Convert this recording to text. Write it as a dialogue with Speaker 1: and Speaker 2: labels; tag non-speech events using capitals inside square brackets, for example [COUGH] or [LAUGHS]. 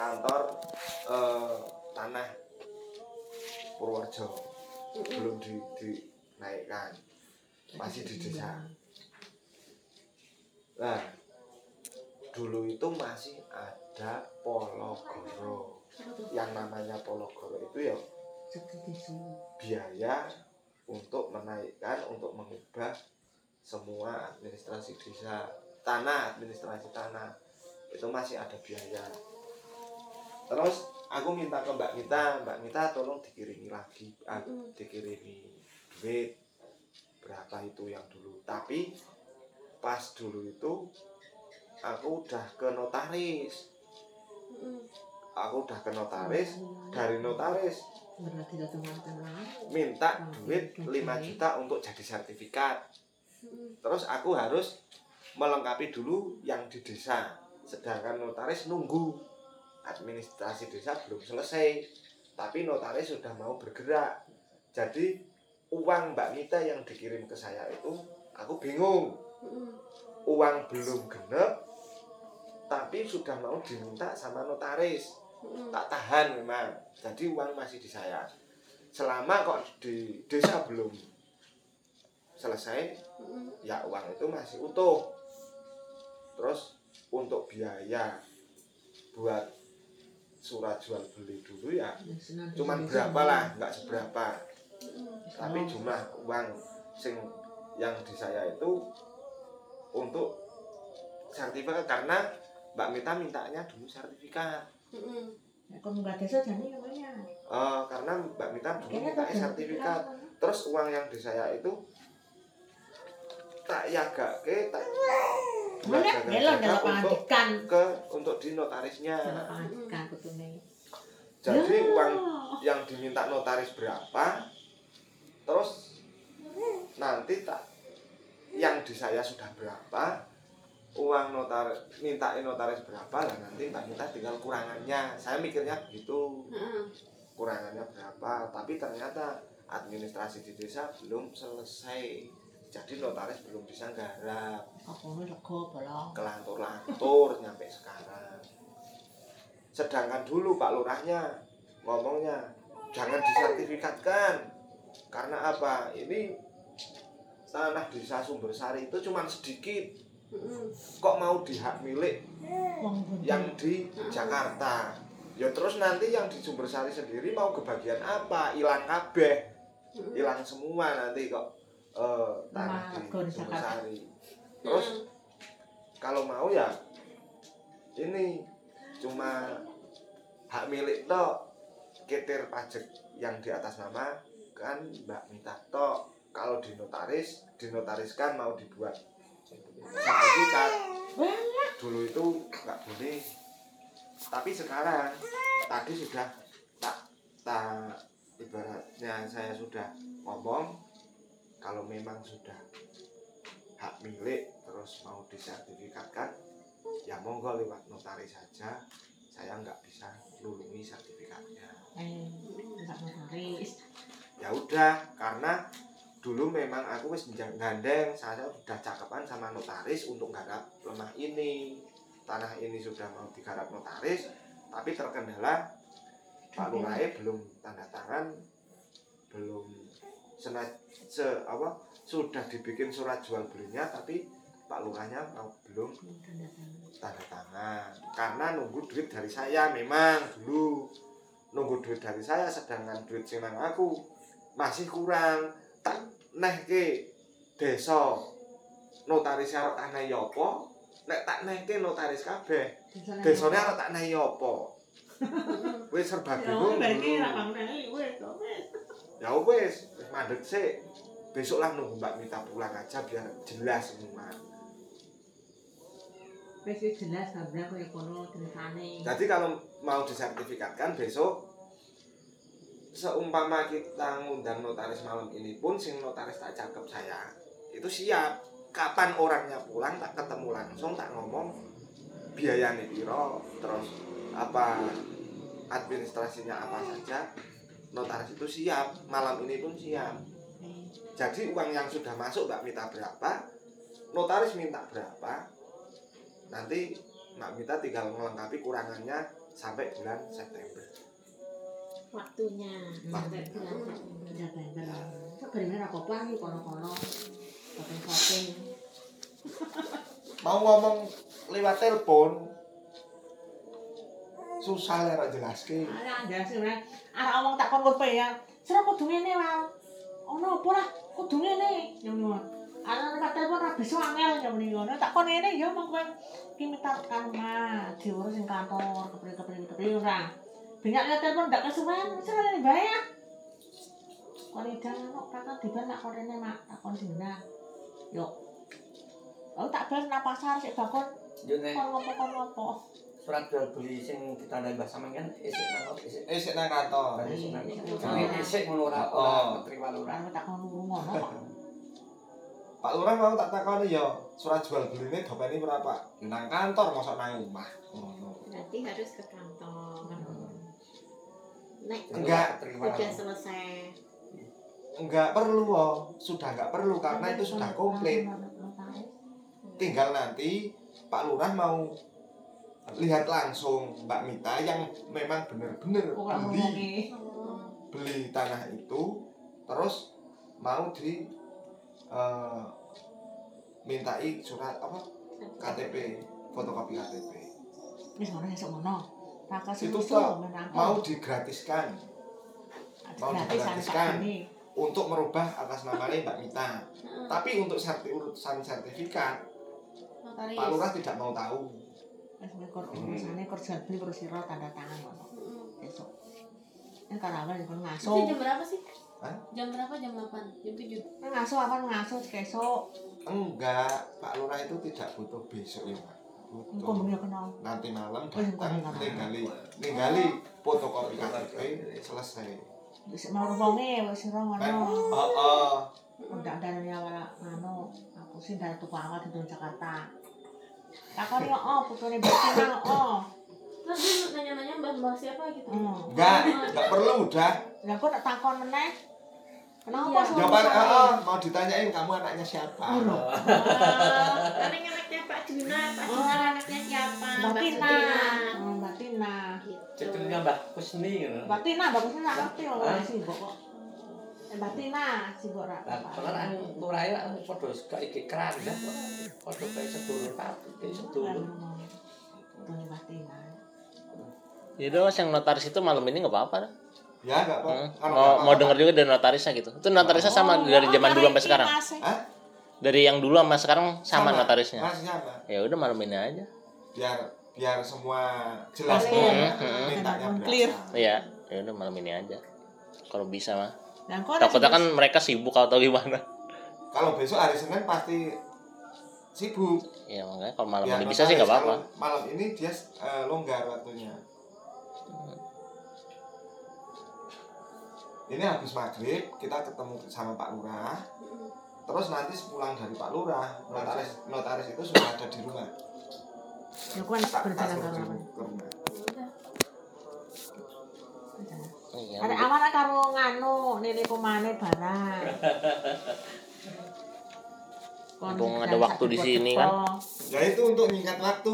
Speaker 1: kantor eh, tanah Purworejo. Belum di, dinaikkan masih di desa. Nah dulu itu masih ada Pologoro. Yang namanya Pologoro itu ya biaya untuk menaikkan untuk mengubah semua administrasi desa. Tanah administrasi tanah. Itu masih ada biaya terus aku minta ke Mbak Mita Mbak Mita tolong dikirimi lagi ah, dikirimi duit berapa itu yang dulu. Tapi pas dulu itu aku udah ke notaris. Aku udah ke notaris dari notaris
Speaker 2: berarti datang tengah
Speaker 1: minta duit 5 juta untuk jadi sertifikat. Terus aku harus melengkapi dulu yang di desa. Sedangkan notaris nunggu administrasi desa belum selesai tapi notaris sudah mau bergerak. Jadi uang Mbak Mita yang dikirim ke saya itu aku bingung. Uang belum genep tapi sudah mau diminta sama notaris. Tak tahan memang jadi uang masih di saya. Selama kok di desa belum selesai ya uang itu masih utuh. Terus untuk biaya buat surat jual beli dulu ya. Cuman berapa lah nggak seberapa. Tapi jumlah uang sing yang di saya itu untuk sertifikat karena Mbak Mita mintanya dulu sertifikat.
Speaker 2: Kalau nggak desa jadi namanya.
Speaker 1: Eh, karena Mbak Mita dulu minta
Speaker 2: tak
Speaker 1: sertifikat. terus uang yang di saya itu tak yagake tak
Speaker 2: pendidikan.
Speaker 1: ke untuk di notarisnya
Speaker 2: kutune.
Speaker 1: jadi
Speaker 2: Ya.
Speaker 1: uang yang diminta notaris berapa terus nanti tak yang di saya sudah berapa uang notar mintain notaris berapa lah nanti mbak minta tinggal kurangannya saya mikirnya begitu kurangannya berapa tapi ternyata administrasi di desa belum selesai jadi notaris belum bisa garap.
Speaker 2: Aku lego
Speaker 1: kelantur-lantur nyampe sekarang. Sedangkan dulu Pak Lurahnya ngomongnya jangan disertifikatkan. Karena apa? Ini tanah desa Sumbersari itu cuma sedikit. Kok mau dihak milik
Speaker 2: Wong bunyi.
Speaker 1: yang di Jakarta? Ya terus nanti yang di Sumbersari sendiri mau kebagian apa? Hilang kabeh. Hilang semua nanti kok eh, tanah di terus kalau mau ya ini cuma hak milik tok. Ketir pajak yang di atas nama kan Mbak Mita tok. Kalau di notaris dinotariskan mau dibuat. Sertifikat dulu itu nggak boleh. Tapi sekarang tadi sudah tak tak ibaratnya saya sudah ngomong kalau memang sudah hak milik terus mau disertifikatkan ya monggo lewat notaris saja. Saya nggak bisa lulungi sertifikatnya.
Speaker 2: Eh, notaris.
Speaker 1: ya udah karena dulu memang aku wis gandeng saya sudah cakepan sama notaris untuk garap lemah ini. Tanah ini sudah mau digarap notaris tapi terkendala Pak Lurai belum tanda tangan belum se apa? Sudah dibikin surat jual belinya tapi Pak Lurahnya belum
Speaker 2: Tanda tangan.
Speaker 1: karena nunggu duit dari saya memang dulu. Nunggu duit dari saya sedangkan duit sing nang aku masih kurang. Tak neh ke desa. Notaris arep tak neh apa? Nek tak neh ke notaris kabeh. Desane arep tak neh apa? [LAUGHS] Wis serba bingung
Speaker 2: berarti ra wis.
Speaker 1: Ya wis mandek sik. Besok lah nunggu Mbak Mita pulang aja biar jelas semua.
Speaker 2: Wis jelas gambar koyo kono ceritane.
Speaker 1: Jadi kalau mau disertifikatkan besok seumpama kita ngundang notaris malam ini pun sing notaris tak cakep saya itu siap. Kapan orangnya pulang tak ketemu langsung tak ngomong biayanya piro terus apa administrasinya apa saja notaris itu siap malam ini pun siap. Jadi uang yang sudah masuk Mbak minta berapa? Notaris minta berapa? Nanti Mbak Mita tinggal melengkapi kurangannya sampai bulan September.
Speaker 3: Waktunya. Sampai bulan September.
Speaker 2: Sebenarnya nih kono-kono. Shopping-shopping.
Speaker 1: mau ngomong lewat telepon susah lah rak jelaske
Speaker 2: Ada ada sih nek arek omong tak kon kowe ya. Sira kudu ngene wae. Ono apa lah kudu ngene. Ngono. Arek nek telepon ra bisa angel ya muni ngono. Tak kon ngene ya mong kowe ki minta kan mah diurus sing kantor kepri-kepri kepri ora. Banyak lihat telepon ndak kesuwen, sira ngene bae ya. Kon idang kok kakak diban nak kon rene mak tak kon dina. Yo. Aku tak bar nang pasar sik bakon
Speaker 4: Yo nek
Speaker 2: kon ngopo kon ngopo.
Speaker 4: Surat jual beli sing ditandai Mbah Sameng kan isik nang isik.
Speaker 1: Eh sik nang kantor.
Speaker 4: Isik nang
Speaker 2: Oh.
Speaker 4: Isik ngono ora?
Speaker 1: Oh.
Speaker 4: ora terima lurah.
Speaker 2: Tak kon ngono. [LAUGHS]
Speaker 1: Pak Lurah mau tak takoni ya surat jual beli ini dopeni berapa nang kantor mosok nang omah. Ngono.
Speaker 3: Berarti harus ke kantor. Nek
Speaker 1: Enggak.
Speaker 4: terima
Speaker 3: udah
Speaker 4: lurah.
Speaker 3: selesai.
Speaker 1: Enggak perlu oh. Sudah enggak perlu karena itu sudah komplit. Tinggal nanti Pak Lurah mau lihat langsung Mbak Mita yang memang benar-benar
Speaker 2: Kok
Speaker 1: beli.
Speaker 3: oh,
Speaker 1: beli tanah itu terus mau di eh, mintai surat apa? KTP fotokopi KTP
Speaker 2: Wis ngono esuk ngono. Tak kasih
Speaker 1: Itu toh, mau digratiskan. Mau digratiskan. untuk merubah atas namanya Mbak Mita. Tapi untuk sertifikat
Speaker 3: notaris
Speaker 1: Pak Lurah tidak mau tahu
Speaker 2: Wis mikir urusane kerja beli terus sira tanda tangan ngono.
Speaker 3: Heeh.
Speaker 2: Esuk. Ini karawan kon
Speaker 3: itu
Speaker 2: ngaso.
Speaker 3: jam berapa sih
Speaker 1: Hah?
Speaker 3: jam berapa jam 8 jam 7
Speaker 2: Ngaso apa ngaso kesuk.
Speaker 1: enggak Pak Lurah itu tidak butuh besok ya Pak butuh nanti malam
Speaker 2: Oh, engko
Speaker 1: datang ninggali ninggali fotokopi KTP selesai
Speaker 2: Wis mau wonge wis sira
Speaker 1: kan
Speaker 2: ngono.
Speaker 1: oh, oh.
Speaker 2: Ndak ada awal ngono. Aku sih dari tuku awal di Jakarta. Takon yo oh putune Betina oh.
Speaker 3: terus dia nanya-nanya mbah-mbah siapa gitu
Speaker 2: Oh.
Speaker 1: enggak enggak perlu udah
Speaker 2: Lah kok tak takon meneh. Kenapa
Speaker 3: Iya.
Speaker 2: sih?
Speaker 1: jawaban oh, oh, mau ditanyain kamu anaknya siapa
Speaker 2: Oh.
Speaker 3: Oh, anaknya Pak Juna, Pak
Speaker 2: Oh.
Speaker 3: Juna anaknya siapa?
Speaker 2: Mbak Tina. Oh, Mbak Tina.
Speaker 3: Gitu.
Speaker 4: Cetunya Mbah Kusni.
Speaker 2: Mbak Tina, Mbak Kusni nggak ngerti loh,
Speaker 4: Hah?
Speaker 2: sibuk kok. Eh, Mbak Tina, sibuk ra.
Speaker 4: Lah lurah ya padha gak iki keran ya. Padha kayak sedulur Pak, kayak sedulur.
Speaker 2: Tuh Mbak Tina.
Speaker 5: Yaudah mas yang notaris itu malam ini nggak apa-apa dah.
Speaker 1: ya enggak apa
Speaker 5: Hmm. Mau,
Speaker 1: nggak
Speaker 5: mau
Speaker 1: apa-apa,
Speaker 5: denger juga dari notarisnya gitu. Itu notarisnya sama
Speaker 2: Oh,
Speaker 5: dari
Speaker 2: oh,
Speaker 5: zaman dulu sampai sekarang.
Speaker 1: Hah?
Speaker 5: Dari yang dulu sama sekarang sama, notarisnya.
Speaker 1: masih sama
Speaker 5: Ya udah malam ini aja.
Speaker 1: biar biar semua jelas pokoknya
Speaker 5: Hmm,
Speaker 1: mintanya
Speaker 2: hmm. Clear.
Speaker 5: Iya, ya udah malam ini aja. Kalau bisa mah.
Speaker 2: Nah, kok
Speaker 5: Takutnya kan mereka sibuk atau gimana.
Speaker 1: Kalau besok hari Senin pasti sibuk.
Speaker 5: Ya makanya kalau malam
Speaker 1: Biar
Speaker 5: ini bisa sih nggak apa-apa.
Speaker 1: malam ini dia eh, longgar waktunya. Ini habis maghrib kita ketemu sama Pak Lurah. Terus nanti sepulang dari Pak Lurah notaris notaris itu sudah ada di rumah.
Speaker 2: Ya,
Speaker 1: tak
Speaker 2: berjalan ke rumah.
Speaker 5: Iya,
Speaker 2: Ada aman karo nganu nilai pemane barang. [LAUGHS]
Speaker 5: Mumpung ada waktu di sini kan.
Speaker 1: ya itu untuk nyingkat waktu